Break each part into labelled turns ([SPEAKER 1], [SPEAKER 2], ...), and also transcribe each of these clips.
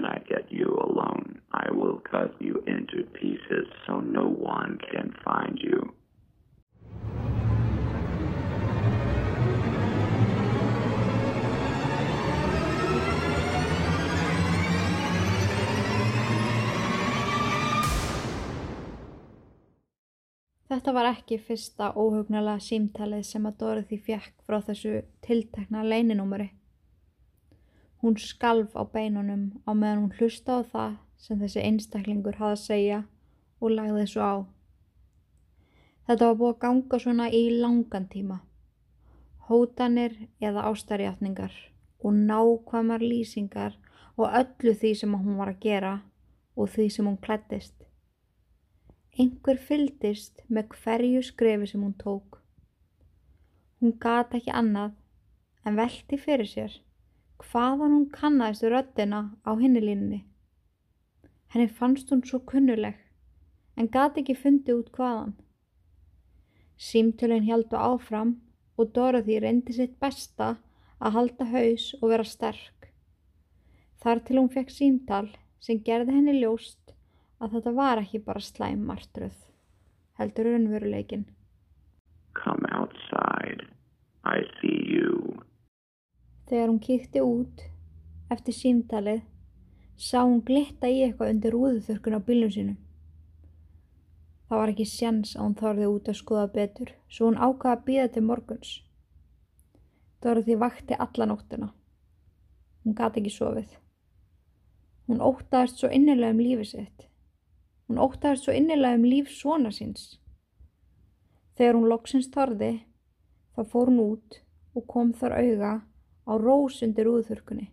[SPEAKER 1] when I get you alone, I will cut you into pieces so no one can find you.
[SPEAKER 2] Þetta var ekki fyrsta óhugnalega símtalið sem að Dorothy fjekk frá þessu tiltekna leininúmeri. Hún skalf á beinunum á meðan hún hlusta á það sem þessi einstaklingur hafði að segja og lagði svo á. Þetta var búið að ganga svona í langan tíma. Hótanir eða ástarjátningar og nákvæmar lýsingar og öllu því sem hún var að gera og því sem hún klættist. Einhver fyldist með hverju skrefi sem hún tók. Hún gata ekki annað en velti fyrir sér hvaðan hún kannast röddina á hinnilínunni. Henni fannst hún svo kunnuleg en gati ekki fundið út hvaðan. Símtölinn heldu áfram og Dorothy reyndi sitt besta að halda haus og vera sterk. Þar til hún fekk símtal sem gerði henni ljóst að þetta var ekki bara slæm martröð, heldur raunveruleikin.
[SPEAKER 1] Come outside. I see you.
[SPEAKER 2] Þegar hún kíkti út eftir símtalið sá hún glitta í eitthvað undir rúðuþurkun á bílum sínum. Það var ekki sjans að hún þorði út að skoða betur, svo hún ákvaða að býða til morguns. Dorothy vakti alla nóttuna. Hún gati ekki sofið. Hún óttaðist svo innilega um lífið sitt. Hún óttaðist svo innilega um líf svona síns. Þegar hún loksins þorði, þá fór hún út og kom þar auga á rós undir úðþurkunni.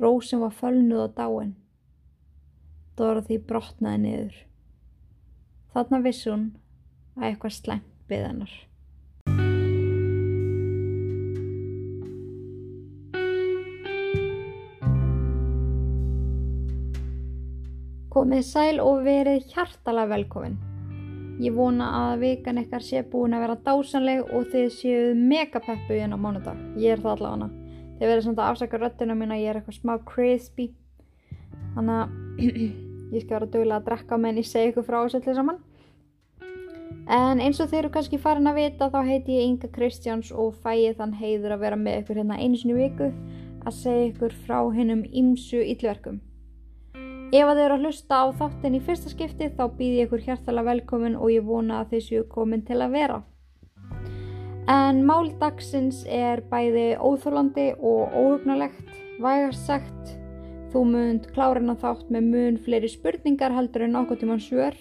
[SPEAKER 2] Rós sem var fölnuð á dáin. Dorothy brotnaði niður. Þarna vissi hún að eitthvað slæmt við hennar. Komið sæl og verið hjartalega velkomin. Ég vona að vikan ykkar sé búin að vera dásanleg og þið séu megapeppu inn á mánudag. Ég er það allavega. Þið verður samt að afsaka röttina mín að ég er eitthvað smá crispy. Þannig að ég skal vera dögulega að drekka menn ég segi ykkur frá þessu allir saman. En eins og þeir eru kannski farin að vita þá heiti ég Inga Kristjáns og fæ ég þann heiður að vera með ykkur hérna einu sinni viku að segja ykkur frá hennum ímsu yllverkum. Ef að þið eru að hlusta á þáttin í fyrsta skipti þá býð ég ykkur hjartalega velkomin og ég vona að þið séu komin til að vera. En mál dagsins er bæði óþólandi og óhugnalegt, vægast sagt. Þú munt klárina þátt með mun fleiri spurningar heldur en okkur tíman svör.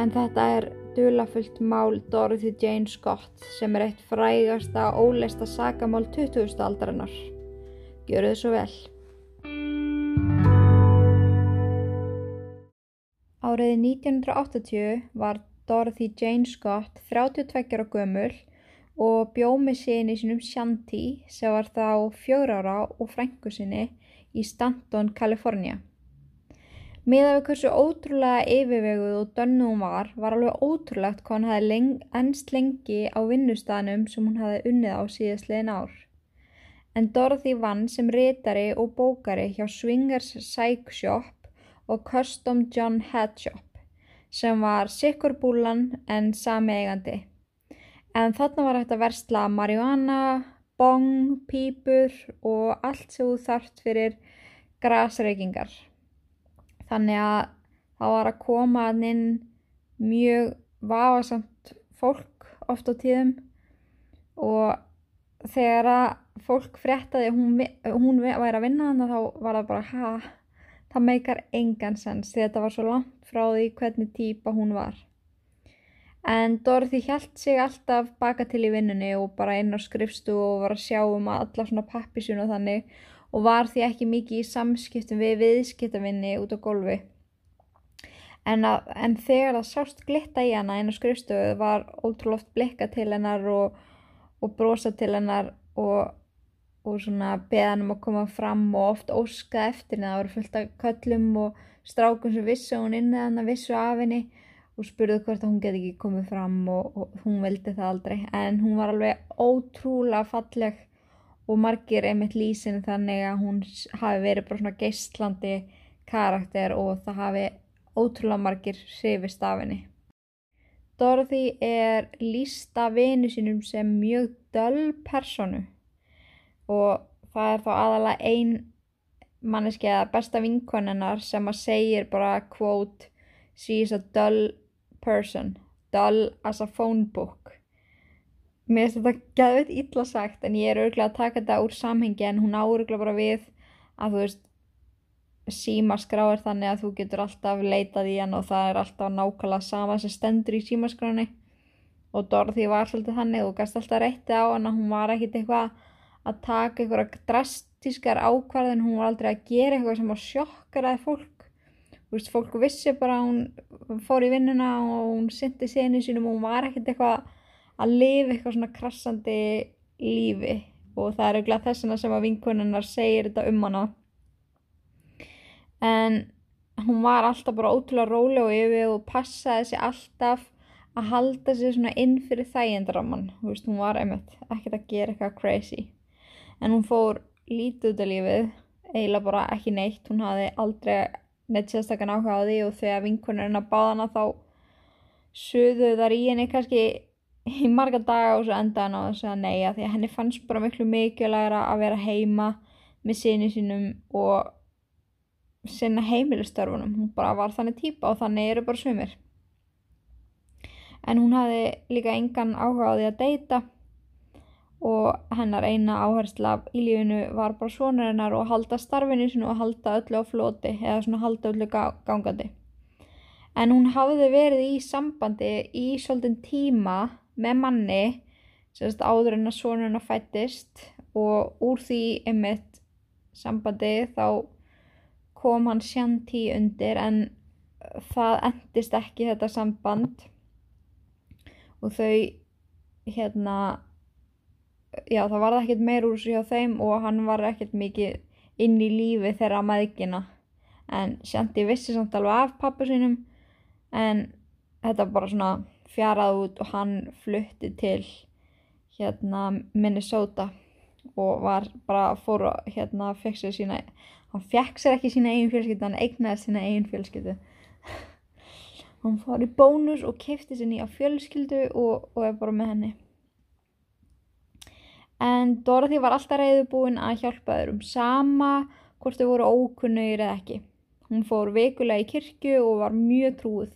[SPEAKER 2] En þetta er dulafullt mál Dorothy Jane Scott sem er eitt frægasta óleista sagamál 20. aldarinnar. Gjöru þið svo vel. Árið 1980 var Dorothy Jane Scott 32 ára gömul og bjó með sinni sínum Shanti sem var þá fjögur ára og frængu sinni í Stanton, Kalifornia. Miðað við hversu ótrúlega yfirveguð og dönnu hún var, var alveg ótrúlegt hvað hún hefði leng, ennst lengi á vinnustanum sem hún hefði unnið á síðastliðin ár. En Dorothy vann sem reytari og bókari hjá Swingers Psych Shop og Custom John Head Shop sem var sikkurbúlan en sami eigandi. En þarna var hægt að versla marihuana, bong, pípur og allt sem þú þarft fyrir grasreikingar. Þannig að það var að koma inn mjög vafasamt fólk oft á tíðum og þegar að fólk fréttaði að hún, hún væri að vinna þannig þá var það bara ha, það meikar engan sens því þetta var svo langt frá því hvernig típa hún var. En Dorothy held sig alltaf baka til í vinnunni og bara inn á skrifstu og var að sjá um alla svona pappisjun og þannig og var því ekki mikið í samskiptum við viðskiptavinni út á gólfi. En, að, en þegar það sást glitta í hana inn á skrifstöðu var ótrúlega oft blikka til hennar og, og brosa til hennar og, og svona beðan um að koma fram og oft óska eftir henni. Það voru fullt af köllum og strákum sem vissu hún inn eða hann vissu af henni og spurðu hvort að hún get ekki komið fram og, og hún vildi það aldrei. En hún var alveg ótrúlega falleg og margir einmitt lýsin þannig að hún hafi verið bara svona geistlandi karakter og það hafi ótrúlega margir hrifist af henni. Dorothy er lýst af vinu sínum sem mjög döl personu og það er þá aðalega ein manneski eða besta vinkonennar sem að segir bara quote she is a dull person dull as a phone book. Mér finnst þetta gæðveit illa sagt en ég er örgulega að taka þetta úr samhengi en hún á örgulega bara við að þú veist símaskrá er þannig að þú getur alltaf leitað í hann og það er alltaf nákvæmlega sama sem stendur í símaskráni og Dorothy var svolítið þannig og gæst alltaf reytti á hann að hún var ekkit eitthvað að taka eitthvað drastískar ákvarðin hún var aldrei að gera eitthvað sem að sjokkaraði fólk. Þú veist, fólk vissi bara hún fór í vinnuna og hún syndi senu sínum og hún var ekkit eitthvað að lifa eitthvað svona krassandi lífi. Og það er auðvitað þessuna sem að vinkonunnar segir þetta um hana. En hún var alltaf bara ótrúlega róleg og yfir og passaði sig alltaf að halda sig svona inn fyrir þægindraman veist, hún var einmitt ekkert að gera eitthvað crazy en hún fór lítið út af lífið eiginlega bara ekki neitt. Hún hafði aldrei neitt sérstakann áhuga á því og þegar vinkonurinn að báða hana þá suðu þar í henni kannski í marga daga og svo enda hann á þess að nei því að henni fannst bara miklu mikilvægra að vera heima með sinni sínum og sinna heimilistörfunum hún bara var þannig típa og þannig eru bara sumir. En hún hafði líka engan áhuga á því að deyta og hennar eina áhersla í lífinu var bara svonur hennar og halda starfinu sinu og halda öllu á floti eða svona halda öllu gangandi. En hún hafði verið í sambandi í svolítinn tíma með manni sérst áður en að svonur hennar fættist og úr því einmitt sambandi þá kom hann Shanti undir en það endist ekki þetta samband. Og þau hérna já það var ekkert meir úr sig hjá þeim og hann var ekkert mikið inn í lífi þeirra maðgina en Shanti vissi samt alveg af pappa sínum en þetta bara svona fjarað út og hann flutti til hérna Minnesota og var bara fór og hérna fekk sér sína hann fekk sér ekki sína eigin fjölskyldu hann eignaði sína eigin fjölskyldu. Hann fór í bónus og kefti sér nýja fjölskyldu og, og er bara með henni en Dorothy var alltaf reyðubúin að hjálpa öðrum sama hvort þau voru ókunnugir eða ekki. Hún fór vikulega í kirkju og var mjög trúið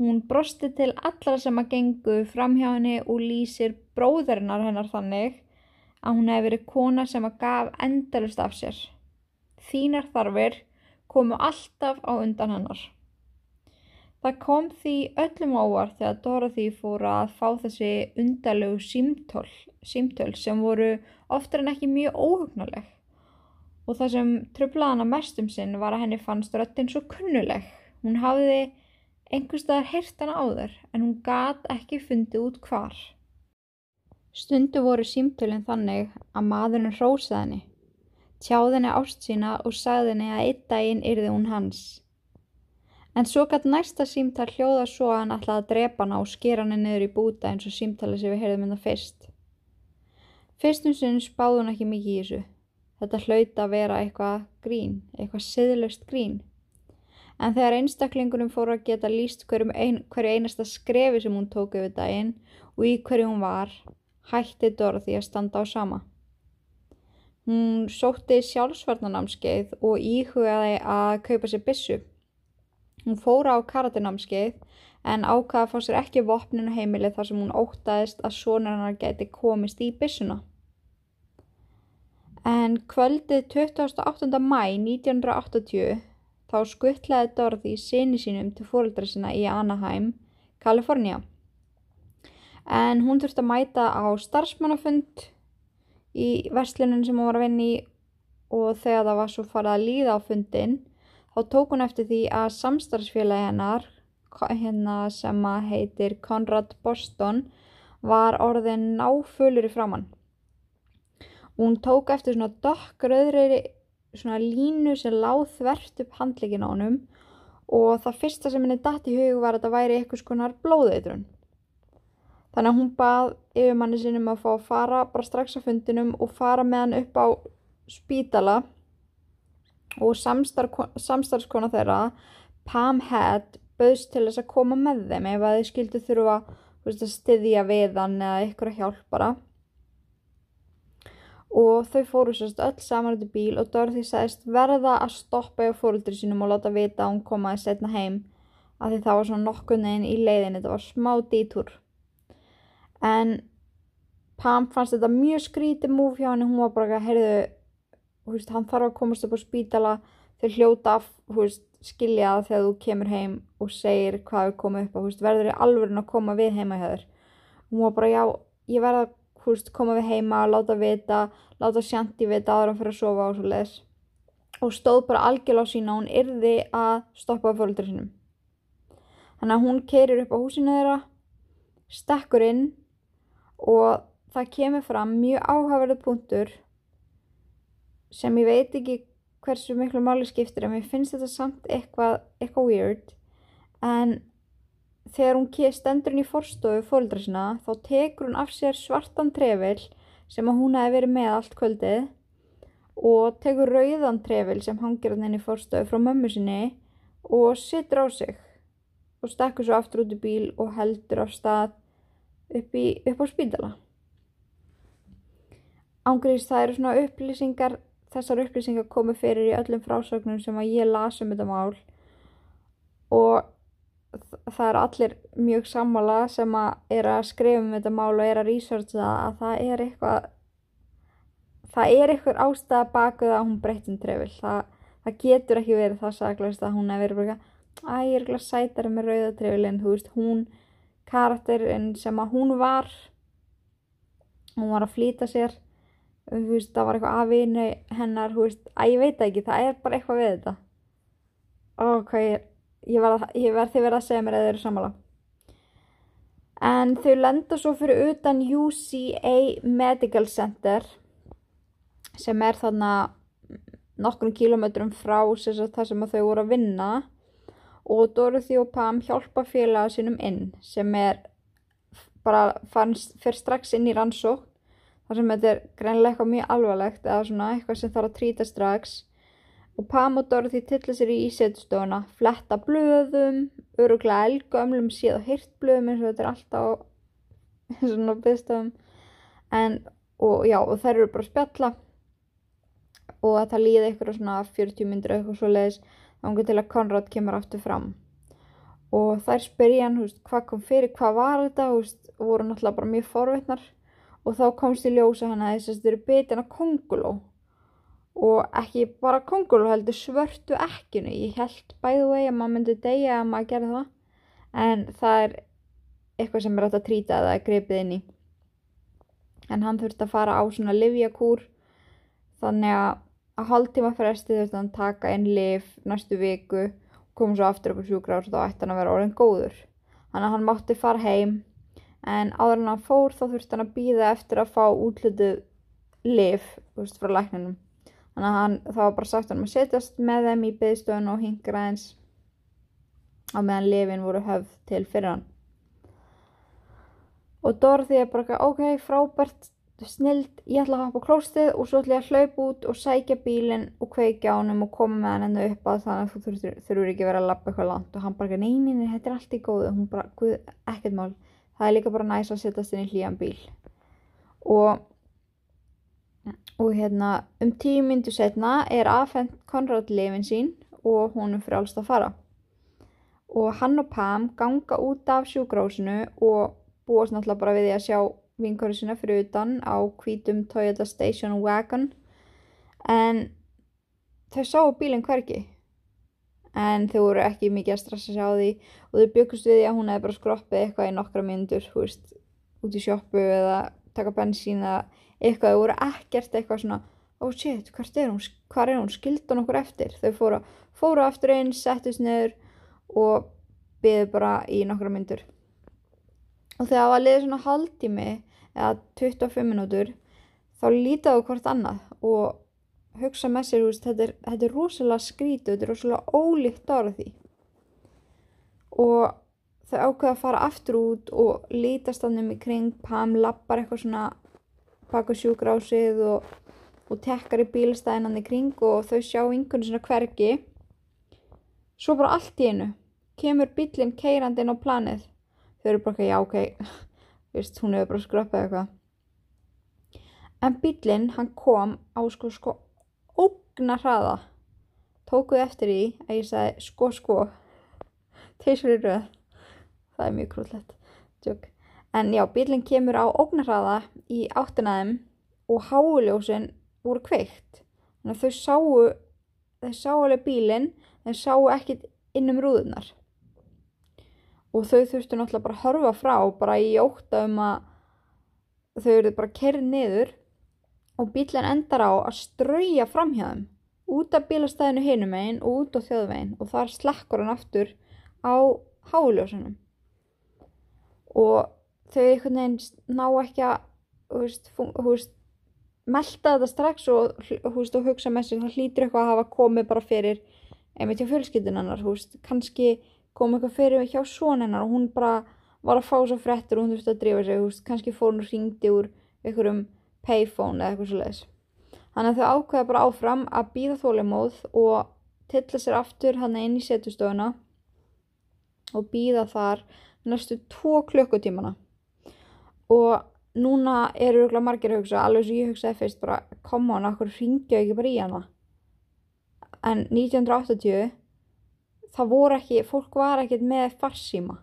[SPEAKER 2] hún brosti til allra sem að gengu fram hjá henni og lýsir bróðurinnar hennar þannig að hún hefði verið kona sem að gaf endalust af sér. Þínar þarfir komu alltaf á undan hennar. Það kom því öllum óvart þegar Dorothy fór að fá þessi undalegu símtöl, símtöl sem voru oftar en ekki mjög óhugnuleg og það sem tröflaði hana mest um sinn var að henni fannst röttin svo kunnuleg. Hún hafði einhverstaðar heyrt hana áður en hún gat ekki fundið út hvar. Stundu voru símtölinn þannig að maðurinn hrósaði henni tjáði henni ást sína og sagði henni að einn daginn yrði hún hans. En svo gætt næsta símtal hljóða svo að hann ætlaði að drepa hana og skera henni niður í búta eins og símtali sem við heyrðum þetta fyrst. Fyrstum sinn spáði hún ekki mikið í þessu. Þetta hlaut að vera eitthvað grín, eitthvað siðlust grín. En þegar einstaklingunum fóru að geta líst ein, hverju einasta skrefi sem hún tók yfir daginn og í hverju hún var, hætti Dorothy að standa á sama. Hún sótti sjálfsvarnanámskeið og íhugaði að kaupa sér byssu. Hún fóra á karatenámskeið en ákvaði að fá sér ekki vopninu heimili þar sem hún óttaðist að sonur hennar geti komist í byssuna. En kvöldið 28. mæ 1980 þá skuttlaði Dorothy sinni sínum til fóreldra sinna í Anaheim, Kalifornía. En hún þurfti að mæta á starfsmannafund í verslunum sem hún var að vinna í og þegar það var svo farið að líða á fundin þá tók hún eftir því að samstarfsfélagi hennar hérna sem heitir Conrad Boston var orðin náfölur í framann hún tók eftir svona dokkröðri svona línu sem láð þvert upp handleikin á honum og það fyrsta sem henni datt í hug var að þetta væri eitthvað skonar blóðeitrun Þannig að hún bað yfirmanni sinum að fá að fara bara strax á fundinum og fara með hann upp á spítala og samstarfskona þeirra, Pam Head, bauðst til þess að koma með þeim ef að þið skildu þurfa að styðja við hann eða ykkur að hjálpara. Og þau fóru sérst öll saman út í bíl og Dorothy sagðist verða að stoppa í fóröldri sínum og láta vita að hún komaði setna heim að því það var svona nokkuð neginn í leiðin, þetta var smá dítúr. En Pam fannst þetta mjög skrítið múf hjá henni, hún var bara að, heyrðu, veist, hann þarf að komast upp á spítala, þau hljóta af, veist, skilja það þegar þú kemur heim og segir hvað við komum upp á, veist, verður þið alveg að koma við heima hjá þér. Hún var bara, já, ég verða að koma við heima, láta vita, láta sjanti vita aðra fyrir að sofa og svo leiðis. Og stóð bara algjörlega á sína hún yrði að stoppa fólkdur sinum. Þannig að hún keirir upp á húsinu þeirra, stekkur inn og það kemur fram mjög áhaverðu punktur sem ég veit ekki hversu miklu máli skiptir en mér finnst þetta samt eitthvað, eitthvað weird en þegar hún stendur inn í forstofu fólkdra sinna þá tekur hún af sér svartan trefil sem hún hefði verið með allt kvöldið og tekur rauðan trefil sem hangir hann inn í forstofu frá mömmu sinni og sittur á sig og stekkur svo aftur út í bíl og heldur á stað upp, í, upp á spídala. Ángriðis það eru svona upplýsingar, þessar upplýsingar komu fyrir í öllum frásögnum sem að ég las um þetta mál og það er allir mjög sammála sem að er að skrifa um þetta mál og er að researcha að það er eitthvað það er eitthvað ástæða bakuð að hún breytin trefil. Það, það getur ekki verið það saglast að hún hefur verið bara að ég er glæð sætari með rauðatrefilinn, þú veist, hún karakterinn sem að hún var hún var að flýta sér þú veist, það var eitthvað afinu hennar, þú veist, að ég veit ekki það er bara eitthvað við þetta. Og hvað ég, ég verð því verið að segja mér að þau eru samála en þau lenda svo fyrir utan UCA Medical Center sem er þarna nokkrum kílometrum frá þar sem þau voru að vinna og Dorothy og Pam hjálpa félaga sínum inn sem er bara fyrir strax inn í rannsók þar sem þetta er greinlega eitthvað mjög alvarlegt eða svona eitthvað sem þarf að trýta strax og Pam og Dorothy tilla sér í ísetustofuna, fletta blöðum, öruglega elgömlum síð og hirt blöðum eins og þetta er alltaf svona byggstofum en og já og þær eru bara að spjalla. Og að það líði eitthvað svona 40 myndir eitthvað svo leiðis ángur til að Konrad kemur aftur fram. Og þær spyrja hann veist, hvað kom fyrir, hvað var þetta veist, og voru náttúrulega bara mjög forveitnar og þá komst í ljósa hann að þess að þetta eru bitin að konguló og ekki bara konguló heldur svörtu ekkinu ég held bæðu vegi að maður myndi degja að maður gerði það. En það er eitthvað sem er átt að trýta eða grepið inn í. En hann þurfti að fara á svona livjakúr þannig að að hálftíma fresti þurfti hann taka einn lif næstu viku. Og koma svo aftur upp á sjúkrár og þá ætti hann að vera orðin góður. Þannig að hann mátti fara heim. En áður en hann fór þá þurfti hann að býða eftir að fá útlutið lif veist, frá lækninum. Þannig að hann, það var bara sagt hann að setjast með þeim í byðstöðun og hingra eins á meðan lifin voru höfð til fyrir hann. Og Dorothy er bara ok, frábært snild, ég ætla að hafa á klóstið og svo ætla ég að hlaupa út og sækja bílinn og kveikja á hann og koma með hann enda upp að þannig að þú þurfur, ekki verið að lappa eitthvað langt. Og hann bara, neini, þetta er allt í góðu. Hún bara, ekkert mál. Það er líka bara næst að setjast inn í hlýjan bíl. Og og hérna um tíu myndu setna er aðfendt Konrad lefin sín og hún er frálst að fara. Og hann og Pam ganga út af sjúgrásinu og búast náttúrulega bara við því að sjá vinkóri sinna fyrir utan á hvítum Toyota Station Wagon. En þau sáu bílinn hverki en þau voru ekki mikið að stressa sig á því. Og þau byggust við því að hún hefði bara skroppið eitthvað í nokkra myndur veist, út í sjóppu eða taka bensín eða eitthvað, þau voru ekkert eitthvað svona oh shit, hvert er hún, hvað er hún, skildan okkur eftir. Þau fóru, fóru aftur einn, settist niður og byggðu bara í nokkra myndur og þegar það var liðið svona haldtími eða 25 minútur þá lítaðu hvort annað og hugsa með sér, þetta, er, þetta er rosalega skrítu, þetta er rosalega ólíkt ára því. Og þau ákveða að fara aftur út og lítast hann um í kring Pam lappar eitthvað svona baka sjúkrásið og, og tekkar í bílastæðinan í kring og þau sjá einhvern svona hvergi. Svo bara allt í einu kemur bílinn keirandi inn á planið. Þau eru bara ekki, já ok. Vist, hún hefur bara skröppið eitthvað. En bílinn hann kom á sko sko ógna hraða tókuð eftir í að ég sagði sko sko. Teisur í röð. Það er mjög krúllett Tjók. En já, bílinn kemur á ógna hraða í áttinaðum og háuljósin voru kveikt. Þannig að þau sáu þau sáu alveg bílinn þau sáu ekkit inn um rúðunar og þau þurftu náttúrulega bara að horfa frá bara í óta um að þau eru bara kerið niður og bílinn endar á að strauja framhjáðum út af bílastæðinu hinum einn og út á þjóðveginn og þar slekkur hann aftur á háljósunum og þau einhvern veginn ná ekki að húst, húst, melda þetta strax og, húst, og hugsa með sér það hlýtur eitthvað að hafa komið bara fyrir einmitt hjá fjölskyldunannar kannski kom eitthvað fyrir hjá svonennar og hún bara var að fá svo frettur og hún þurfti að drifa sig kannski fór hún og ringdi úr einhverjum payphone eða eitthvað svo leiðis Þannig að þau ákveða bara áfram að býða þólimóð og tilla sér aftur hann inn í setjustofuna og býða þar næstu tvo klukkutímana. Og núna eru örgulega margir að hugsa, alveg sem ég hugsaði fyrst, bara koma hann, okkur ringja ekki bara í hana. En 1980, það voru ekki, fólk var ekkert með farsíma.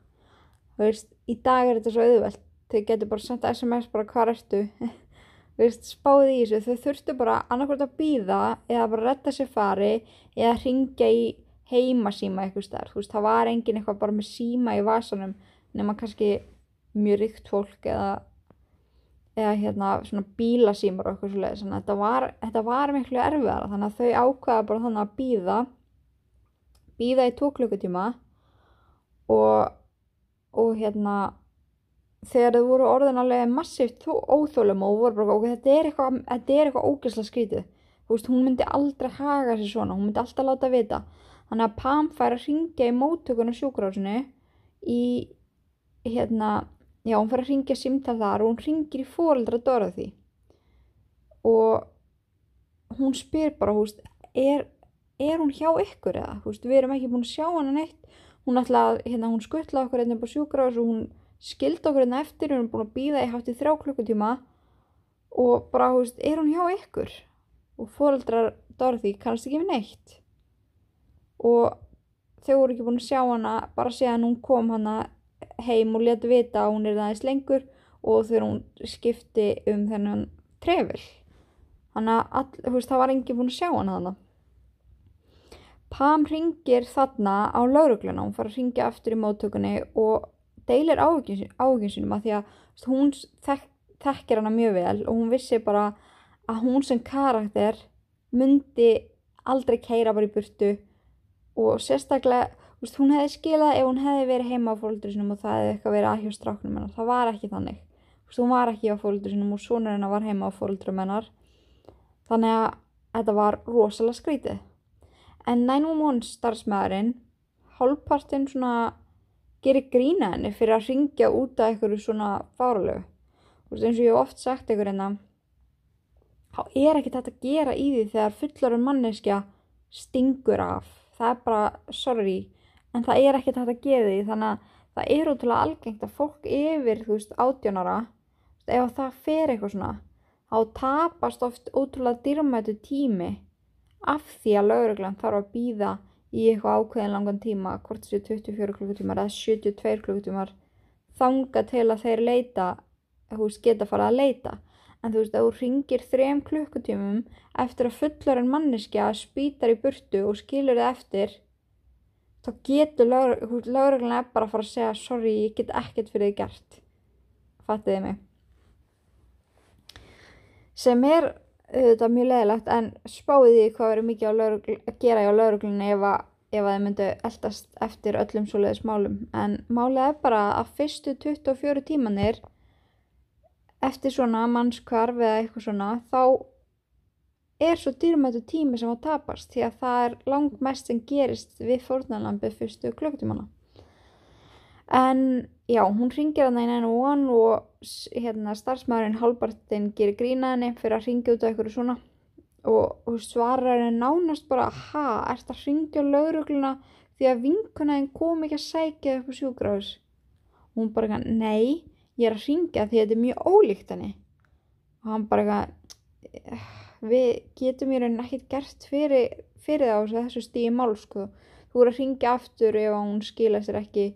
[SPEAKER 2] Þú veist, í dag er þetta svo auðvelt, þau getur bara senda sms bara hvað ertu veist, spáði í þessu, þau þurftu bara annarkvæmt að býða eða bara retta sér fari eða ringja í heimasíma eitthvað starf, þú veist, það var engin eitthvað bara með síma í vasanum nema kannski mjög ríkt fólk eða eða hérna svona bílasímar og eitthvað svolítið, þannig að þetta var, þetta var miklu erfiðara, þannig að þau ákvaða bara þannig að býða býða í tvo klukkutíma og og hérna þegar þau voru orðin alveg massíft óþólum og voru bara okkur þetta er eitthvað, eitthvað ógeðslega skrítið. Veist, hún myndi aldrei haga sér svona hún myndi alltaf láta vita. Þannig að Pam fær að ringja í móttökun og sjúkrásinu í hérna, já hún fær að ringja simtal þar og hún ringir í fóreldra Dorothy og hún spyr bara, þú veist, er, er hún hjá ykkur eða, þú veist, við erum ekki búin að sjá hana neitt hún ætlaði, hérna, hún skuttlaði okkur einnig hérna á sjúkrás og hún skildi okkur hérna eftir, við erum búin að býða í hátti þrjá klukkutíma og bara, hú veist, er hún hjá ykkur? Og fóreldrar Dorothy kannast ekki við neitt. Og þau voru ekki búin að sjá hana, bara að hún kom hana heim og leti vita að hún er aðeins lengur og þegar hún skipti um þennan trefil. Þannig að, veist, það var ekki búin að sjá hana þannig. Pam ringir þarna á laurugluna, hún fara að ringja aftur í móttökunni og deilir áhugin sínum að því að hún þek, þekkir hana mjög vel og hún vissi bara að hún sem karakter myndi aldrei keira bara í burtu og sérstaklega veist, hún hefði skilað ef hún hefði verið heima á fólkdur sinum og það hefði eitthvað verið aðhjá stráknum hennar það var ekki þannig veist, hún var ekki á fólkdur sinum og sonur hennar var heima á fólkdurum hennar þannig að þetta var rosalega skrítið en 911 starfsmæðurinn hálfpartinn svona gerir grína henni fyrir að ringja út af einhverju svona fáralögu. Eins og ég hef oft sagt einhver en að þá er ekki þetta að gera í því þegar fullarinn manneskja stingur af. Það er bara, sorry, en það er ekki þetta að gera því þannig að það er ótrúlega algengt að fólk yfir, þú veist, átjónara, ef það fer eitthvað svona, þá tapast oft ótrúlega dýrmætu tími af því að lauruglan þarf að býða í eitthvað ákveðin langan tíma, hvort þessu 24 klukkutímar eða 72 klukkutímar þanga til að þeir leita, þú veist, geta farað að leita. En þú veist, að þú ringir þrem klukkutímum eftir að fullar en manneskja spýtar í burtu og skilur það eftir, þá getur lögregluna bara að fara að segja, sorry, ég get ekkert fyrir þið gert. Fattiði mig. Sem er þetta mjög leðilegt en spáði því hvað verið mikið að gera í á lauruglunni ef að, að þeir myndu eldast eftir öllum svoleiðis málum en málið er bara að fyrstu 24 tímanir eftir svona mannskvarf eða eitthvað svona þá er svo dýrmættu tími sem að tapast því að það er langt mest sem gerist við fórnalambi fyrstu klukkutímana. En já, hún ringir hann í 911 og s- hérna starfsmæðurinn Halbartin gerir grína henni fyrir að ringja út af eitthvað svona og, og svarar henni nánast bara ha, ert að ringja laurugluna því að vinkunæðin kom ekki að sækja upp á sjúkrahús. Hún bara eitthvað, nei, ég er að ringja því að þetta er mjög ólíkt henni. Og hann bara eitthvað við getum í rauninni ekkert gert fyrir, fyrir það á þessu- stíði mál sko. þú er að ringja aftur ef hún skila sér ekki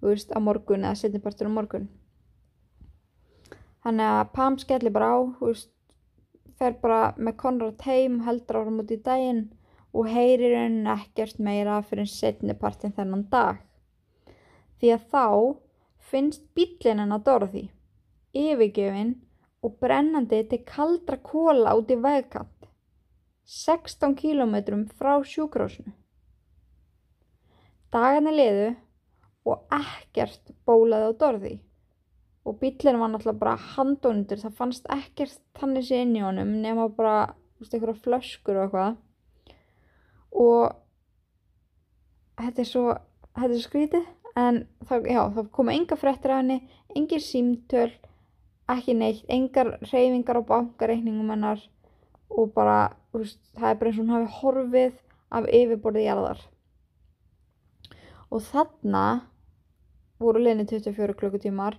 [SPEAKER 2] þú veist, á morgun eða setnipartur á morgun þannig að Pam skellir bara á þú veist, fer bara með Konrad heim heldur ára múti í daginn og heyrir henni ekkert meira fyrir setnipartin þennan dag því að þá finnst bíllinn hennar Dorothy yfirgefin og brennandi til kaldra kóla út í vegkant 16 kílómetrum frá sjúkrásinu dagarnir liðu og ekkert bólaði á Dorothy og bíllinn var náttúrulega bara handónundur, það fannst ekkert þannig sér inn í honum nema bara, einhverja flöskur og eitthvað. Og þetta er svo þetta er svo skrítið en það, já, það koma enga fréttir af henni engin símtöl ekki neitt, engar reyfingar á bankareikningum hennar og bara, veist, það er bara eins og hún hafi horfið af yfirborðið jarðar. Og þarna voru liðni 24 klukkutímar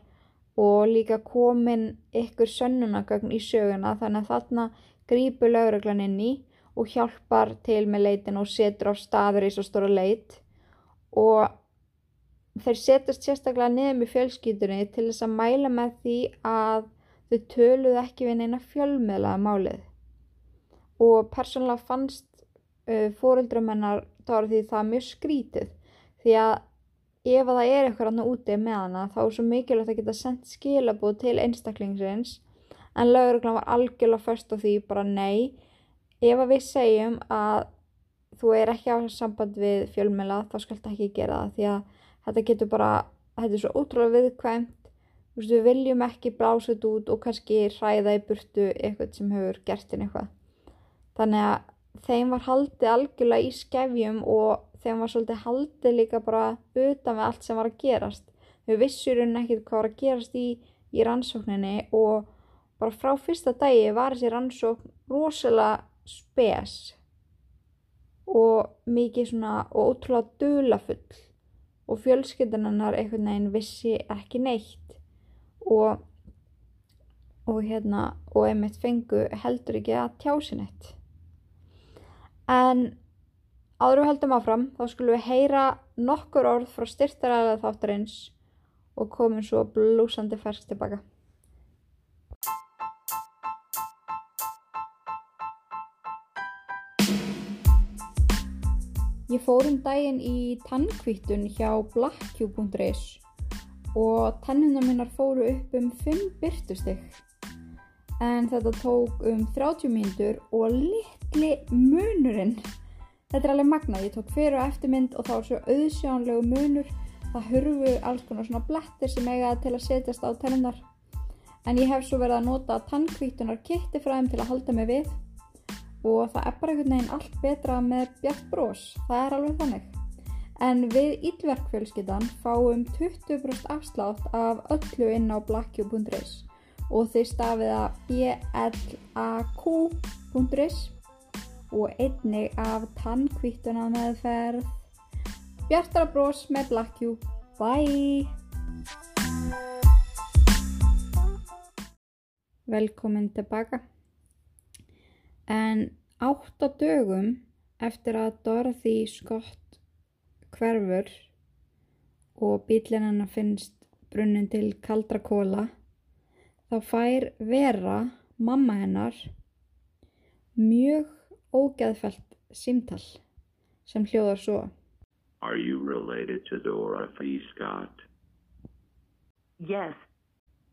[SPEAKER 2] og líka komin ykkur sönnunagögn í söguna þannig að þarna grípur lögreglan inn í og hjálpar til með leitin og setur á staður í svo stóra leit. Og þeir setjast sérstaklega niður með fjölskyldunni til þess að mæla með því að þau töluðu ekki við neina fjölmiðlaða málið. Og persónulega fannst uh, fóreldrum hennar Dorothy það mjög skrítið því að ef að það er eitthvað hann úti með hana þá er svo mikilvægt að geta sendt skilabóð til einstaklingsins. En lögreglan var algjörlega först á því bara nei ef að við segjum að þú er ekki á samband við fjölmjöla þá skalt ekki gera það því að þetta getur bara, þetta er svo ótrúlega viðkvæmt. Veist, við viljum ekki blása þetta út og kannski hræða í burtu eitthvað sem hefur gert inn eitthvað. Þannig að þeim var haldið algjörlega í skefjum og þeim var svolítið haldið líka bara utan við allt sem var að gerast. Þau vissur hún ekkert hvað var að gerast í, í rannsókninni og bara frá fyrsta dagi var þessi rannsókn rosalega spes og mikið svona og ótrúlega dulafull og fjölskyldan hennar einhvern veginn vissi ekki neitt. Og og hérna og einmitt fengu heldur ekki að tjási neitt. En áður við höldum áfram þá skulum við heyra nokkur orð frá styrtaræðlega þáttarins og komum svo blúsandi fersk tilbaka Ég fór um daginn í tannkvítun hjá blackq.is og tennuna minnar fóru upp um 5 byrtustig. En þetta tók um 30 mínútur og litli munurinn. Þetta er alveg magnað, ég tók fyrir og eftirmynd og þá er svo auðsjánlegu munur. Það hurfu alls konar svona blettir sem eiga til að setjast á tennunar. En ég hef svo verið að nota tannkvítunar kitti þeim til að halda mig við og það er bara einhvern veginn allt betra með bjart brós, það er alveg þannig. En við Ílverkfjölskyldan fáum 20% afslátt af öllu inn á blackq.is og þeir stafið að blaq.is og einnig af tannkvíttuna meðferð. Bjartara brós með blackq. Bye! Velkomin tilbaka. En átta dögum eftir að Dorothy Scott hverfur og bílinn hennar finnst brunnin til kaldra kóla, þá fær Vera, mamma hennar, mjög ógeðfælt símtal sem hljóðar svo.
[SPEAKER 1] Are you related to Dorothy Scott?
[SPEAKER 3] Yes,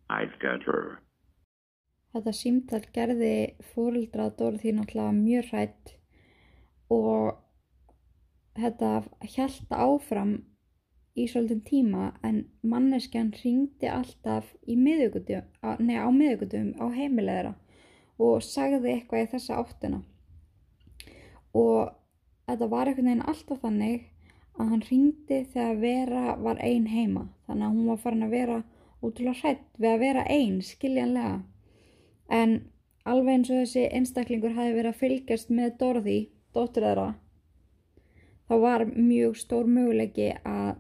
[SPEAKER 1] I've got her.
[SPEAKER 2] Þetta símtal gerði fóreldra Dorothy náttúrulega mjög hrætt og þetta hjælta áfram í svolítinn tíma en manneskjan ringdi alltaf miðugutum, nei á miðugutum á heimilegðara og sagði eitthvað í þessa áttina. Og þetta var einhvern veginn alltaf þannig að hann ringdi þegar Vera var ein heima þannig að hún var farin að vera útrúlega hrætt við að vera ein, skiljanlega en alveg eins og þessi einstaklingur hafi verið að fylgjast með Dorothy, dóttur þeirra þá var mjög stór möguleiki að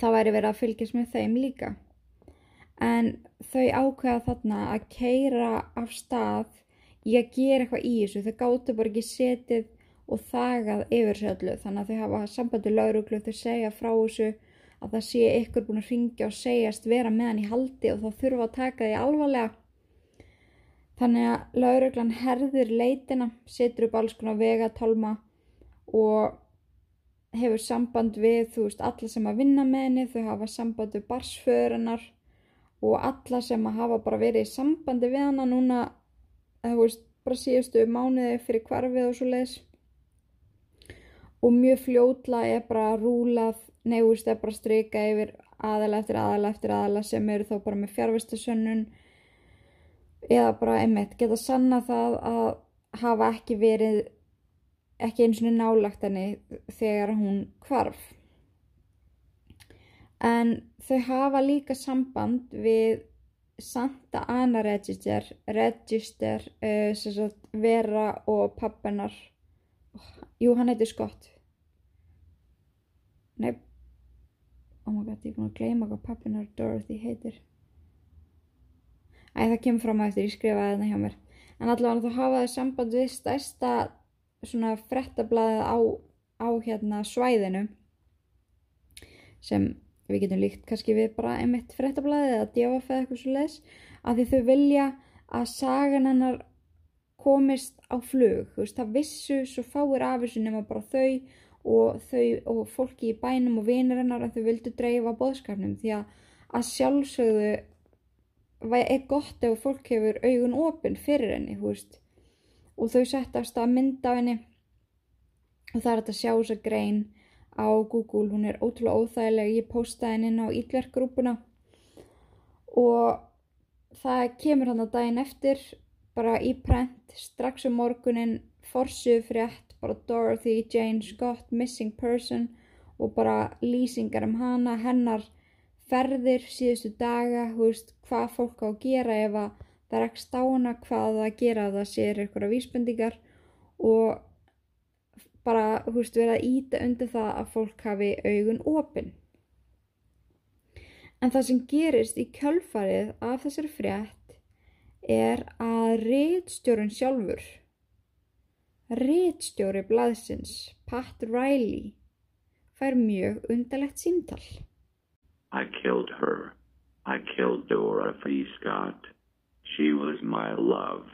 [SPEAKER 2] það væri verið að fylgjast með þeim líka. En þau ákveða þarna að keira af stað í að gera eitthvað í þessu. Þau gáttu bara ekki setið og þagað yfir öllu. Þannig að þau hafa sambandi lauruglu þau segja frá þessu að það sé ykkur búin að ringja og segjast vera með hann í haldi og þá þurfa að taka því alvarlega þannig að lauruglan herðir leitina setur upp alls konar vegatálma og hefur samband við þú veist alla sem að vinna með henni þau hafa samband við barsförunar og alla sem að hafa bara verið í sambandi við hana núna þú veist bara síðustu mánuði fyrir kvarfið og svo leiðis og mjög fljótla er bara rúlað nefnust er bara strika yfir aðala eftir aðala eftir aðala sem eru þá bara með fjárvistasönnun eða bara einmitt geta sanna það að hafa ekki verið ekki eins og nálagt henni þegar hún kvarf en þau hafa líka samband við Santa Ana Register Register uh, sagt, Vera og pappinar oh, jú hann heitir Scott. Nei. Oh my god ég er búin að gleyma hvað pappinar Dorothy heitir æ það kemur fram að eftir ég skrifaði þetta hjá mér. En allavega þá hafa þau samband við stærsta svona frettablaðið á, á hérna svæðinu sem við getum líkt kannski við bara einmitt frettablaðið eða djáfa eða eitthvað svo les að því þau vilja að sagan hennar komist á flug. Þú veist það vissu svo fáir af þessu nema bara þau og þau og fólki í bænum og vinir hennar að þau vildu dreifa boðskapnum. Því að að sjálfsögðu er gott ef fólk hefur augun opinn fyrir henni og þau sett af stað mynd af henni. Og það er þetta sjá þess að grein á Google, hún er ótrúlega óþægileg. Ég postaði henni inn á Ídlergrúpuna og það kemur hann að daginn eftir bara í prent strax um morgunin forsuð frétt bara Dorothy Jane Scott missing person og bara lýsingar um hana hennar ferðir síðustu daga veist, hvað fólk á að gera ef að það er ekki stána hvað það að gera að það sér eitthvað vísbendingar og bara, hú veist, verið að íta undir það að fólk hafi augun opinn. En það sem gerist í kjölfarið af þessari frétt er að réttstjórun sjálfur, réttstjóri blaðsins, Pat Riley, fær mjög undarlegt símtal.
[SPEAKER 1] I killed her. I killed Dorothy Scott. She was my love.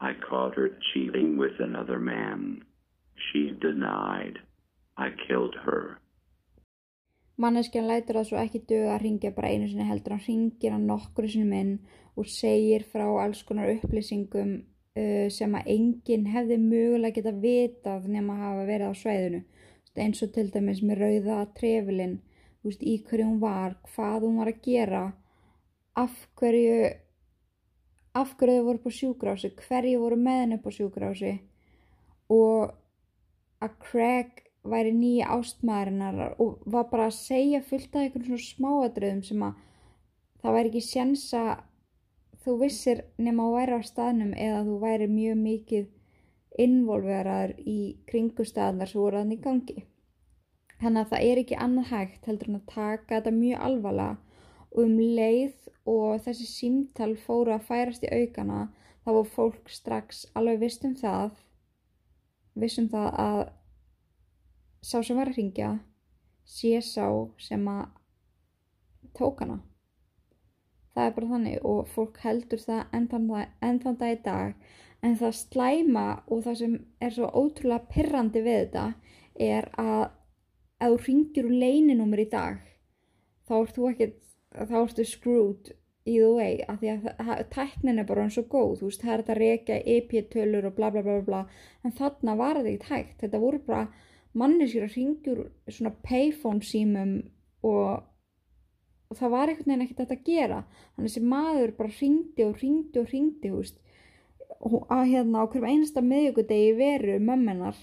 [SPEAKER 1] I caught her cheating with another man. She denied. I killed her.
[SPEAKER 2] Manneskjan lætur það svo ekki döga að ringja bara einu sinni heldur hann ringir hann nokkru sinni minn og segir frá alls konar upplýsingum uh, sem að enginn hefði mögulega geta vitað nema að hafa verið á sveiðinu eins og til dæmis með rauða trefilinn í hverju hún var, hvað hún var að gera af hverju af hverju þau voru på sjúgrási hverju voru með henni på sjúgrási og að Craig væri nýja ástmaðurinnar og var bara að segja fullt af einhvern svona smáadröðum sem að það væri ekki sjans að þú vissir nema að væri á staðnum eða þú væri mjög mikið involveraður í kringustadlar sem voru í gangi. Þannig að það er ekki annað hægt heldur en að taka þetta mjög alvarlega. Og um leið og þessi símtal fóru að færast í aukana þá var fólk strax alveg vist um það vissum það að sá sem var að ringja sé sá sem að tók hana. Það er bara þannig og fólk heldur það enn þann dag í dag. En það slæma og það sem er svo ótrúlega pirrandi við þetta er að ef þú ringir úr leininúmer í dag þá ertu ekki þá ertu screwed either way af því að tæknin er bara eins og góð þú veist það er þetta að reyka EP-tölur og bla bla bla bla en þarna var þetta ekki tækt þetta voru bara mannisir að ringjur svona payphone símum og, og það var einhvern veginn ekkert þetta að gera. Þannig að þessi maður bara ringdi og ringdi og ringdi þú veist og að hérna á hverjum einasta miðjögudegi veru mömmenar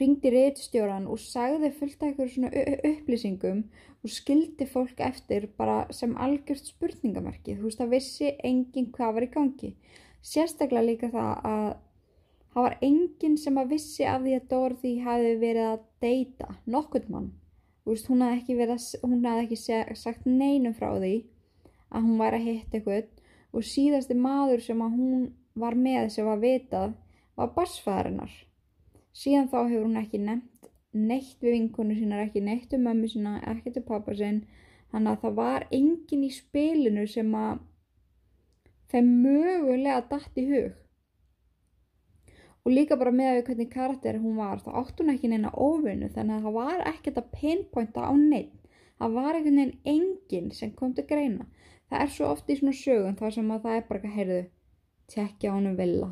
[SPEAKER 2] ringdi reitstjóran og sagði fullt af eitthvað svona upplýsingum og skildi fólk eftir bara sem algjört spurningamarki. Þú veist, það vissi enginn hvað var í gangi. Sérstaklega líka það að það var enginn sem að vissi af því að Dorothy hafi verið að deyta nokkurn mann. Þú veist, hún hafði ekki, að- hún hafði ekki sagt neinum frá því að hún væri að hitta eitthvað og síðasti maður sem að hún var með sem var vitað var barsfæðarinnar. Síðan þá hefur hún ekki nefnt neitt við vinkonu sínar, ekki neitt um mömmu sína, ekki til pappa sinn. Þannig að það var enginn í spilinu sem að þeim mögulega datt í hug. Og líka bara með að við hvernig karakter hún var, þá átti hún ekki neina óvinnu, þannig að það var ekkert að pinpointa á neitt. Það var einhvern veginn enginn sem kom til greina. Það er svo oft í svona sögum þar sem að það er bara ekki að heyrðu, tjekkja honum Villa.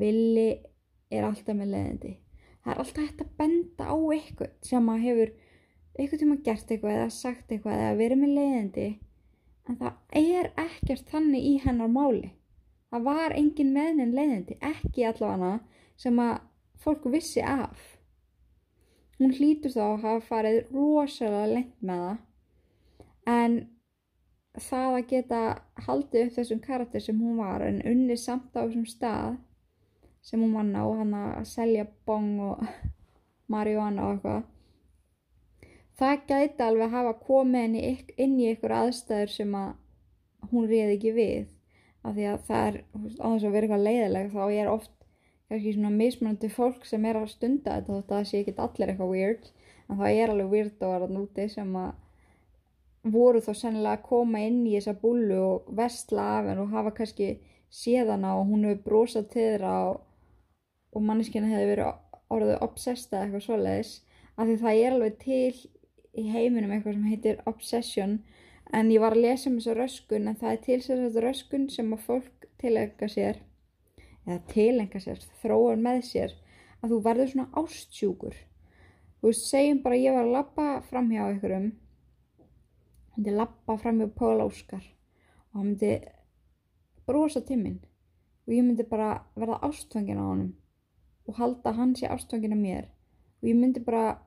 [SPEAKER 2] Villi er alltaf með leiðindi. Það er alltaf hægt að benda á eitthvað sem að hefur eitthvað tíma gert eitthvað eða sagt eitthvað eða verið með leiðindi en það er ekkert þannig í hennar máli. Það var engin meðnin leiðindi, ekki allavega sem að fólk vissi af. Hún hlýtur þá að hafa farið rosalega lengt með það en það að geta haldið upp þessum karakter sem hún var en unni samt á þessum stað sem hún vann á hann að selja bong og marihuana og eitthvað. Það gæti alveg hafa komið ykk- inn í ykkur aðstæður sem að hún réði ekki við. Af því að það er á þess að vera eitthvað leiðileg þá er oft kannski svona mismunandi fólk sem er að stunda þetta þótt að það sé ekki allir eitthvað weird. En það er alveg weird og að núti sem að voru þá sennilega að koma inn í þessa búlu og vestla af henn og hafa kannski séð hana og hún hefur brosað til þeirra og, og manneskina hefði verið orðið obsessed eða eitthvað svoleiðis af því það er alveg til í heiminum eitthvað sem heitir obsession. En ég var að lesa um þessa röskun en það er til þess að röskun sem að fólk tilenga sér eða tilenga sér, þróar með sér að þú verður svona ástjúkur þú veist, segjum bara að ég var að labba fram hjá einhverjum hann myndi labba fram hjá Pól Óskar og hann myndi brosa til minn og ég myndi bara verða ástfangin á honum og halda að hann sé ástfangin af mér. Og ég myndi bara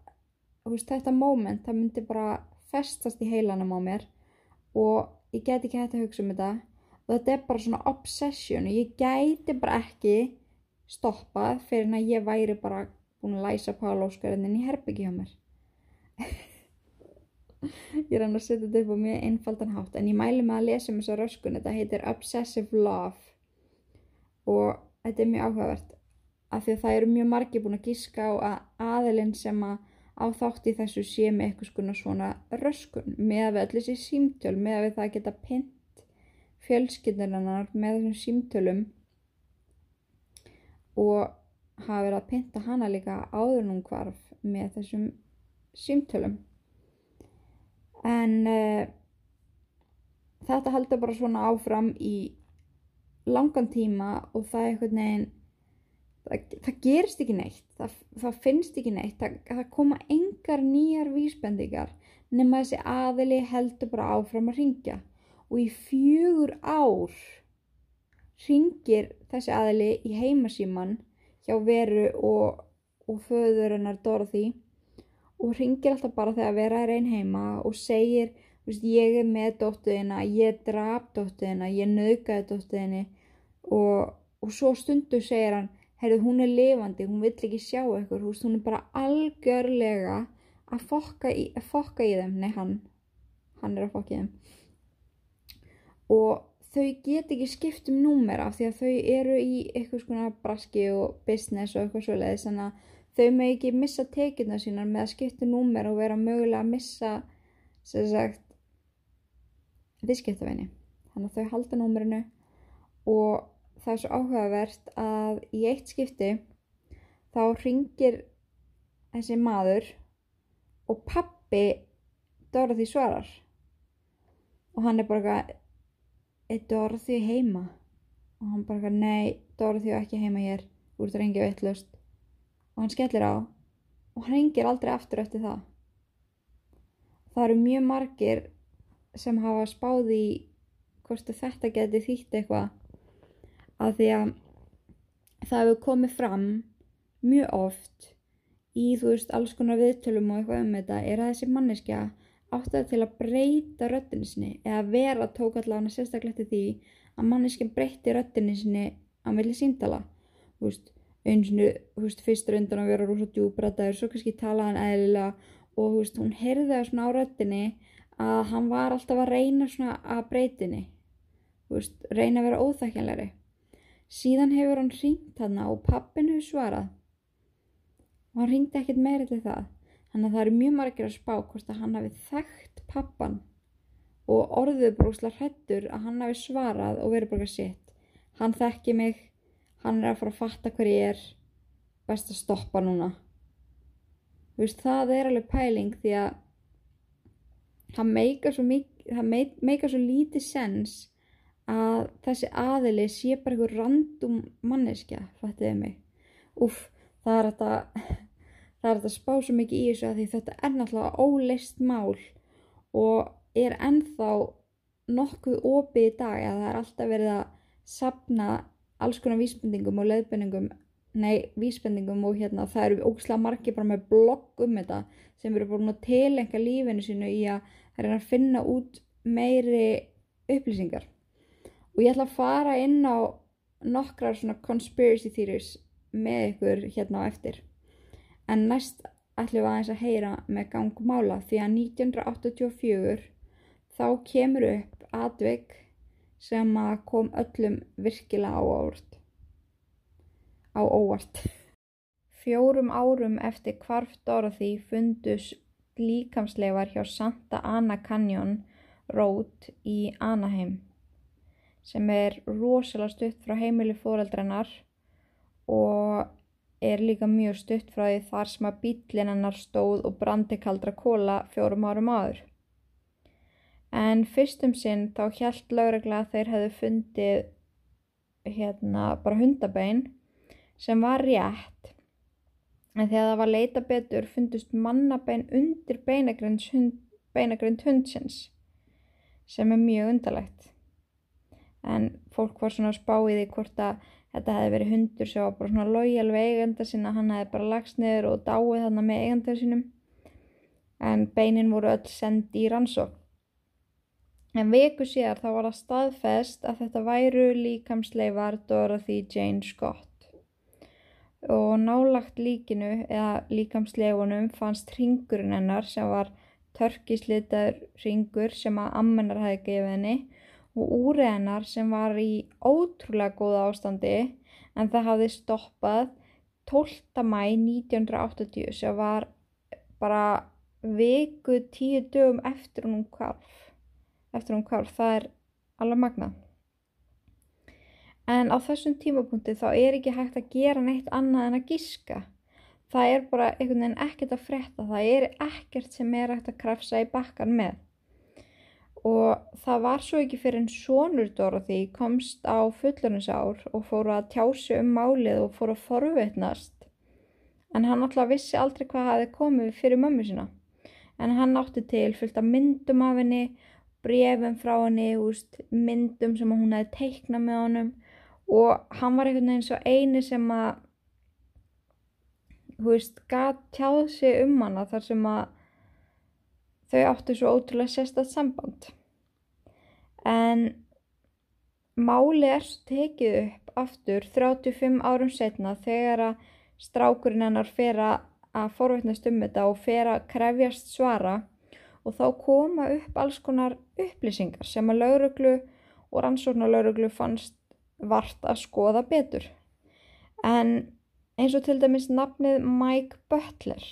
[SPEAKER 2] veist, þetta moment, það myndi bara festast í heilanum á mér og ég gæti ekki hægt að hugsa um þetta. Og þetta er bara svona obsession og ég gæti bara ekki stoppað fyrir en að ég væri bara búin að læsa Pál Óskarinn inn í herbyggi hjá mér. Ég hann að setja þetta upp á mjög einfaldan hátt en ég mæli með að lesa um þessa röskun. Þetta heitir Obsessive Love og þetta er mjög áhugavert af því að það eru mjög margir búin að gíska á að aðilinn sem að á þátt í þessu sé með eitthvað svona röskun með að við allir þessi símtöl með að við það geta pint fjölskyldunanar með þessum símtölum og hafa verið að pinta hana líka áður nú hvarf með þessum símtölum. En uh, þetta heldur bara svona áfram í langan tíma og það er einhvern veginn það, það gerist ekki neitt það, það finnst ekki neitt það, það koma engar nýjar vísbendingar nema þessi aðili heldur bara áfram að ringja og í fjögur ár ringir þessi aðili í heimasíman hjá Veru og, og föður hennar Dorothy og ringir alltaf bara þegar Vera er einn heima og segir veist, ég er með dóttuðina, ég draf dóttuðina, ég nöðgæði dóttuðinni og, og svo stundu segir hann, heyrðu hún er lifandi, hún vill ekki sjá ykkur, veist, hún er bara algjörlega að fokka í, að fokka í þeim, nei hann, hann er að fokka í þeim. Og þau get ekki skipt um númer af því að þau eru í eitthvað svona braski og business og eitthvað svoleiðis þannig að þau með ekki missa tekjuna sínar með að skipta númer og vera mögulega að missa sem sagt viðskiptaveini þannig að þau halda númerinu og það er svo áhugavert að í eitt skipti þá ringir þessi maður og pappi Dorothy svarar. Og hann er bara eitthvað er Dorothy heima? Og hann bara eitthvað nei Dorothy er ekki heima hér. Úr þetta reyngið veitlust og hann skellir á og hann reyngir aldrei aftur eftir það. Það eru mjög margir sem hafa spáð í hvort þetta geti þýtt eitthvað að því að það hefur komið fram mjög oft í þú veist alls konar viðtölum og eitthvað um þetta er að þessi manneskja átti það til að breyta röddinni sinni eða vera tók allavega sérstaklega til því að manneskjan breytti röddinni sinni á milli síndala þú veist, eins og þú veist, fyrstur undan að vera rosa djúbrataður, svo kannski talaði hann eðlilega og þú veist, hún heyrði það svona á röddinni að hann var alltaf að reyna svona að breytinni þú veist, reyna að vera óþækjanlegri síðan hefur hann ringt hann og pappin hefur svarað. Og hann ringdi ekkert meiri til það þannig að það eru mjög margir að spá hvort að hann hafi þekkt pappan og orðið brókslega hrettur að hann hafi svarað og verið bara sitt. Hann þekki mig hann er að fara að fatta hver ég er. Best að stoppa núna. Þú veist það er alveg pæling því að það meikar svo, meik- svo lítið sens að þessi aðili sé bara einhver random manneskja, fattiði mig. Uff, það er þetta það er að spá svo mikið í þessu að því þetta er náttúrulega óleist mál og er ennþá nokkuð opið í dag að það er alltaf verið að sapna alls konar vísbendingum og leiðbendingum nei, vísbendingum og hérna það eru ógislega margir bara með blogg um þetta sem eru búin að tilenga lífinu sínu í að reyna að finna út meiri upplýsingar og ég ætla að fara inn á nokkrar svona conspiracy theories með ykkur hérna á eftir. En næst ætlum við aðeins að heyra með gangmála því að 1984 þá kemur upp atvik sem að kom öllum virkilega á óvart. Á óvart. Fjórum árum eftir hvarf Dorothy fundus líkamsleifar hjá Santa Ana Canyon Road í Anaheim sem er rosalega stutt frá heimili fóreldrennar og er líka mjög stutt frá því þar sem að bíllinn hennar stóð og brandi kaldra kóla fjórum árum áður. En fyrstum sinn þá hjælt lögregla að þeir hefðu fundið hérna bara hundabein sem var rétt en þegar það var leita betur fundust mannabein undir beinagrind hundsins sem er mjög undarlegt. En fólk var svona að spá í hvort að þetta hefði verið hundur sem var bara svona lojal við eigenda sinna, hann hefði bara lagst niður og dáið þarna með eigenda sinum en beinin voru öll sendi í rannsókn. En viku síðar þá var það staðfest að þetta væru líkamsleifar Dorothy Jane Scott. Og nálagt líkinu eða líkamsleifunum fannst ringurinn hennar sem var törkislitaður ringur sem að ammennar hefði gefið henni og úrið hennar sem var í ótrúlega góða ástandi en það hafði stoppað 12. mæ 1980 sem var bara viku tíu dögum eftir hún hvarf eftir hún hvarf, það er alveg magnað. En á þessum tímapunkti þá er ekki hægt að gera neitt annað en að giska. Það er bara einhvern veginn ekkert að frétta það er ekkert sem er hægt að krafsa í bakkan með og það var svo ekki fyrir en sonur Dorothy komst á fullurinsár og fór að tjási um málið og fór að forvitnast. En hann alltaf vissi aldrei hvað hafi komið fyrir mömmu sína. En hann átti til fullt af myndum af henni brefum frá henni úst, myndum sem hún hefði teiknað með honum. Og hann var einhvern veginn svo eini sem að þú veist, gat tjáð sig um hana þar sem að þau áttu svo ótrúlega sérstætt samband. En máli er svo tekið upp aftur 35 árum setna þegar að strákurinn hennar fer að forveitnast um þetta og fer að krefjast svara og þá koma upp alls konar upplýsingar sem að lauruglu og rannsóknarlauruglu fannst vart að skoða betur. En eins og til dæmis nafnið Mike Butler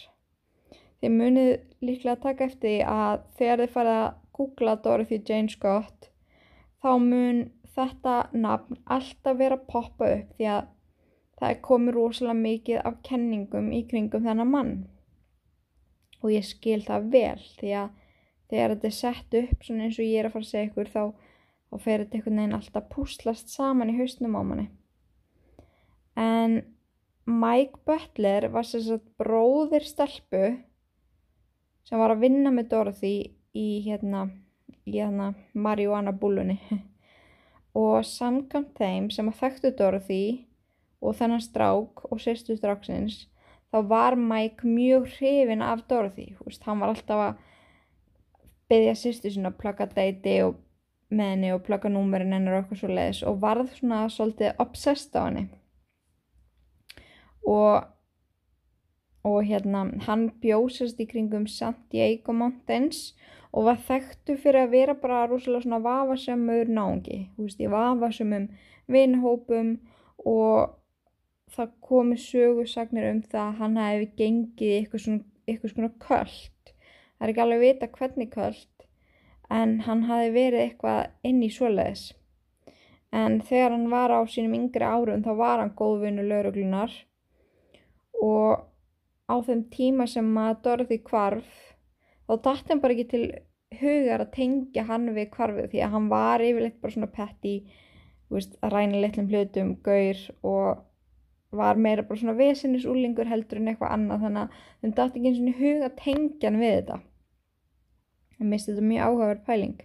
[SPEAKER 2] þið munið líklega að taka eftir því að þegar þið farið að googla Dorothy Jane Scott þá mun þetta nafn alltaf vera að poppa upp því að það er komið rosalega mikið af kenningum í kringum þennan mann. Og ég skil það vel því að þegar þetta er sett upp svona eins og ég er að fara að segja ykkur þá, þá fer þetta einhvern veginn alltaf púslast saman í hausnum á manni. En Mike Butler var sagt bróðir stelpu sem var að vinna með Dorothy í hérna, í hérna marihuana búlunni og samkvæmt þeim sem að þekktu Dorothy og þennan strák og sérstu stráksins þá var Mike mjög hrifin af Dorothy, veist, hann var alltaf að byggja sýstu sinna að plugga deiti og með henni og plugga númerin hennar og eitthvað svo leiðis og varð svona svolítið obsessed á henni. Og og hérna hann bjósast í kringum Santiago Mountains og var þekktu fyrir að vera bara rosalega svona vafasemur náungi, þú veist, í vafasemum vinhópum og það komi sögursagnir um það að hann hefði gengið eitthvað svona, eitthvað svona köld. Það er ekki alveg að vita hvernig köld en hann hafi verið eitthvað inn í svoleiðis. En þegar hann var á sínum yngri árum þá var hann góðvinnu lauruglunar og á þeim tíma sem að Dorothy kvarf þá dætti hann bara ekki til hugar að tengja hann við kvarfið því að hann var yfirleitt bara svona petti að ræna litlum hlutum, gaur og var meira bara svona vesinnisúlingur heldur en eitthvað annað þannig að þeim dætti ekki eins og huga að tengja hann við þetta. Ég misti þetta mjög áhugaverð pæling.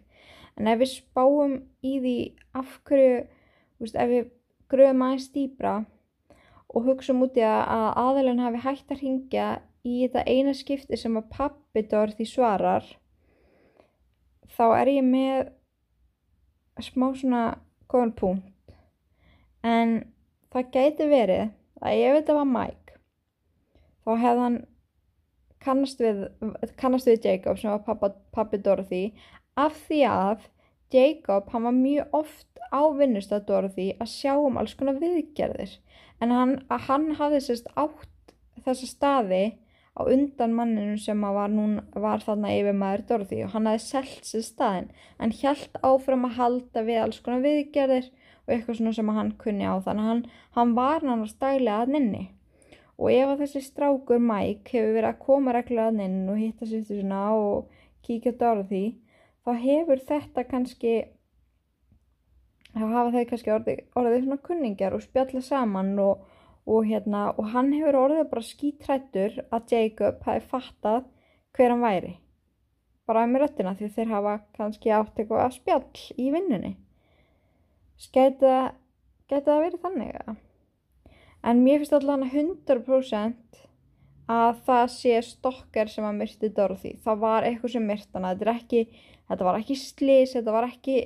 [SPEAKER 2] En ef við spáum í því af hverju veist, ef við gröðum aðeins dýbra og hugsaum út í að, að aðalinn hafi hægt að ringja í þetta eina skipti sem að pappi Dorothy svarar þá er ég með smá svona góðan punkt. En það gæti verið að ef þetta var Mike þá hefði hann kannast við, kannast við Jacob sem var pappa, pappi Dorothy af því að Jacob hann var mjög oft á vinnustad Dorothy að sjá um alls konar viðgerðir en hann, hann hafði sérst átt þessa staði á undan manninu sem var, núna, var þarna yfir maður Dorothy og hann hafði selgt sér staðin en hjælt áfram að halda við alls konar viðgerðir og eitthvað svona sem hann kunni á. Þannig hann, hann var náttúrulega stælega að nynni og ef að þessi strákur Mike hefur verið að koma reglulega að nynni og hitta sýttu svona og kíkja Dorothy þá hefur þetta kannski þá hafa þau kannski orðið, orðið svona kunningjar og spjalla saman og, og, hérna, og hann hefur orðið bara skítrættur að Jacob hafi fattað hver hann væri. Bara með röttina því þeir hafa kannski átt eitthvað að spjall í vinnunni. Geta, geta það verið þannig að en mér finnst hann 100% að það sé stokkar sem að myrti Dorothy. Það var eitthvað sem myrtana þetta, ekki, þetta var ekki slís þetta var ekki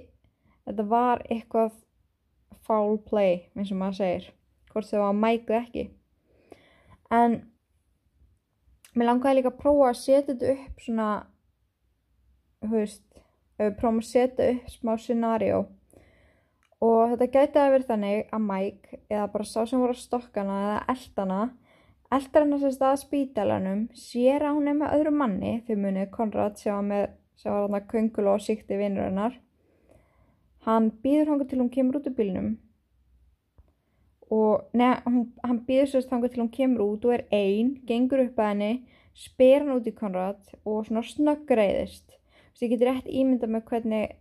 [SPEAKER 2] þetta var eitthvað foul play eins og maður segir hvort það var mækuð ekki. En mér langaði líka að prófa að setja þetta upp svona þú veist prófa að setja upp smá scenario. Og þetta gæti að vera þannig að Mike eða bara sá sem voru á stokkana eða eldana eldar hann að sérst að spítalanum sér að hún er með öðru manni þau munið Konrad sem var hann að köngul og síkti vinnur hennar Hann býður hanga til hún kemur út úr bílnum. Og neða, hann býður sérst hanga til hún kemur út og er einn, gengur upp að henni, spyr hann út í Konrad og svona snöggreiðist. Þú veist, ég get rétt ímyndað með hvernig,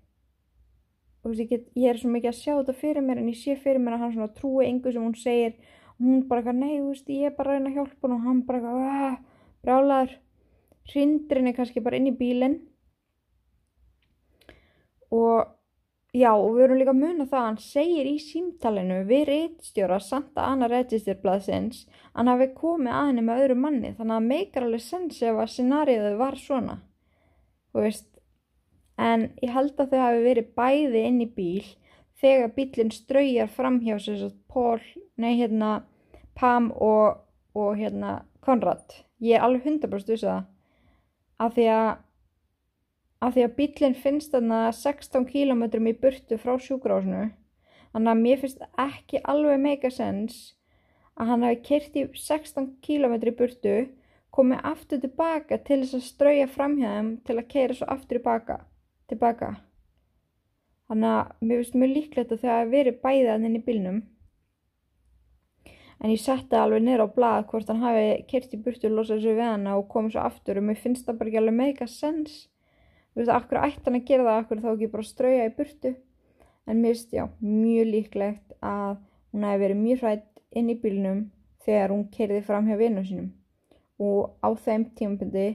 [SPEAKER 2] þú veist, ég, get, ég er svo mikið að sjá þetta fyrir mér en ég sé fyrir mér að hann svona trúi einhver sem hún segir. Og hún bara eitthvað, nei, þú veist, ég er bara að reyna að hjálpa hann og hann bara eitthvað, brálaður, hrindir henni kannski bara inn í bílinn. Og Já og við erum líka að muna það að hann segir í símtalinu við reytstjóra Santa Ana Registerblaðsins að hann hafi komið að henni með öðru manni þannig að meikar alveg sens ef að scenariðið var svona. En ég held að þau hafi verið bæði inn í bíl þegar bílinn ströyjar fram hjá sér Pól, nei hérna Pam og, og hérna Konrad. Ég er alveg 100% viss að það af því að af því að bílinn finnst þarna 16 km í burtu frá sjúkrásinu þannig að mér finnst ekki alveg mega sens að hann hafi kert í 16 km í burtu komið aftur tilbaka til þess að strauja framhjæðum til að keira svo aftur tilbaka tilbaka. Þannig að mér finnst mjög líklegt að það hafi verið bæðað inn í bílnum. En ég setti alveg niður á blad hvort hann hafi kert í burtu losað sér við hana og komið svo aftur og mér finnst það bara ekki alveg mega sens þú veist, akkur ætti hann að gera það, akkur þá ekki bara strauja í burtu en mér finnst, já, mjög líklegt að hún hefði verið mjög hrætt inn í bílnum þegar hún kerði fram hjá vinnu sínum og á þeim tímapunkti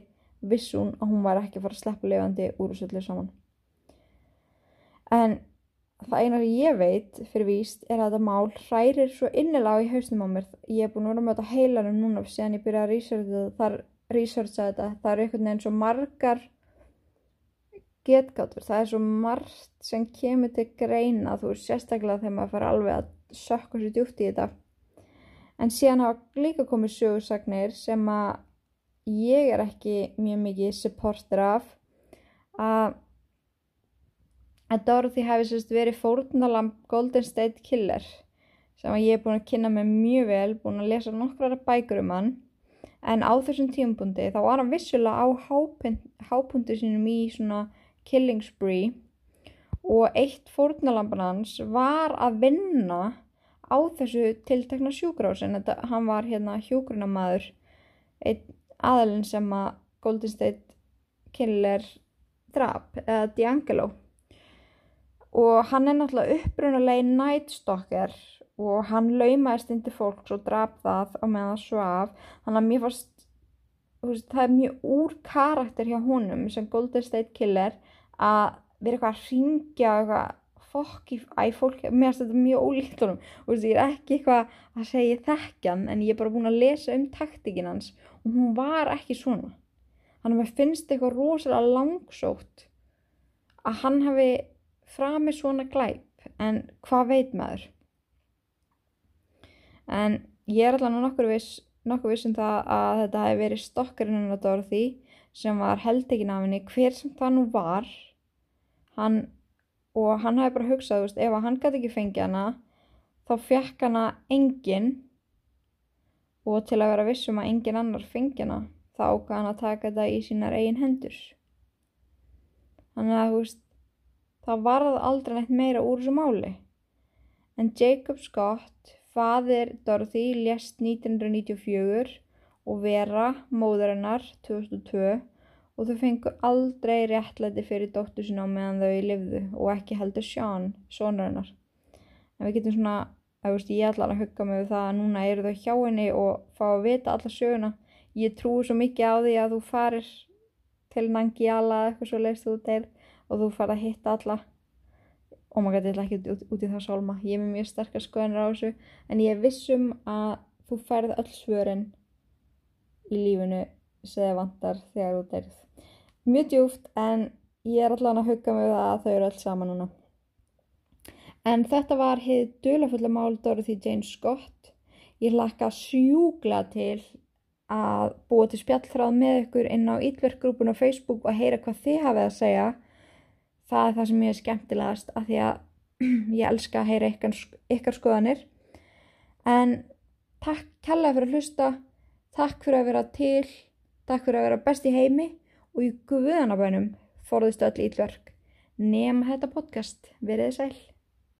[SPEAKER 2] viss hún að hún var ekki að fara að sleppa lefandi úr þessu öllu saman en það eina sem ég veit fyrir víst er að þetta mál hrærir svo innilega í hausnum á mér. Ég er búin að vera með þetta heilanum núna síðan ég byrjaði að researcha þetta. Það er einhvern veginn svo margar getgátur. Það er svo margt sem kemur til greina þú veist sérstaklega þegar maður fara alveg að sökka sér djúpt í þetta. En síðan hafa líka komið sögursagnir sem að ég er ekki mjög mikið supporter af að að Dorothy hefði sérst verið fórnalamb Golden State Killer sem að ég er búin að kynna mig mjög vel, búin að lesa nokkrar bækur um hann en á þessum tímpundi þá var hann vissulega á hápundi sínum í svona killing spree og eitt fórnalamban hans var að vinna á þessu tiltekna sjúkrásin, þetta hann var hérna hjúgrunamaður einn aðalinn sem að Golden State Killer drap, eða D'Angelo. Og hann er náttúrulega upprunalegi Nightstalker og hann laumaðist indi fólks og draf það á meðan það svaf þannig að mér fannst það er mjög úr karakter hjá honum sem Golden State Killer að vera eitthvað að ringja eitthvað fokk í fólk, mér finnst þetta mjög ólíkt honum. Og veist, ég er ekki eitthvað að segja þekkjan en ég er bara búin að lesa um taktikinn hans og hún var ekki svona. Þannig að mér finnst eitthvað rosalega langsótt að hann hafi frami svona glæp en hvað veit maður? En ég er allavega nokkur viss nokkur viss um það að þetta hefði verið stokkarinn hennar Dorothy sem var heldekinn af henni hver sem það nú var hann og hann hefði bara hugsað, veist, ef hann gæti ekki fengið hana þá fekk hana engin og til að vera vissum að engin annar fengi hana þá ákvað hann að taka þetta í sínar eigin hendur. Þannig að þú veist það varð aldrei neitt meira úr þessu máli. En Jacob Scott, fadir Dorothy, lést 1994 og Vera, móðurinnar, 2002 og þau fengu aldrei réttlæti fyrir dóttu sinna á meðan þau lifðu og ekki heldur Sean, sonurinnar. En við getum svona, að veist, ég ætla að hugga mig við það að núna eru þau hjá henni og fá að vita alla söguna. Ég trúi svo mikið á því að þú farir til Nangiala eða eitthvað svo leiðst þú þeir og þú farið að hitta alla og maður gæti ekki út, út í það sálma ég er með mjög sterkar skoðanir á þessu en ég vissum að þú færð öll svörin í lífinu sem vantar þegar þú deyrið mjög djúft en ég er allavega að hugga mig það að þau eru öll saman núna. En þetta var hér dölafulla mál Dorothy Jane Scott. Ég hlakka sjúgla til að búa til spjallþráð með ykkur inn á Ítverkgrúpun og Facebook og heyra hvað þið hafið að segja. Það er það sem ég er skemmtilegast af því að ég elska að heyra ykkar, ykkar skoðanir. En takk kella fyrir að hlusta takk fyrir að vera til takk fyrir að vera best í heimi og í guðanabænum forðist öll ítverk. Nema þetta podcast, verið sæl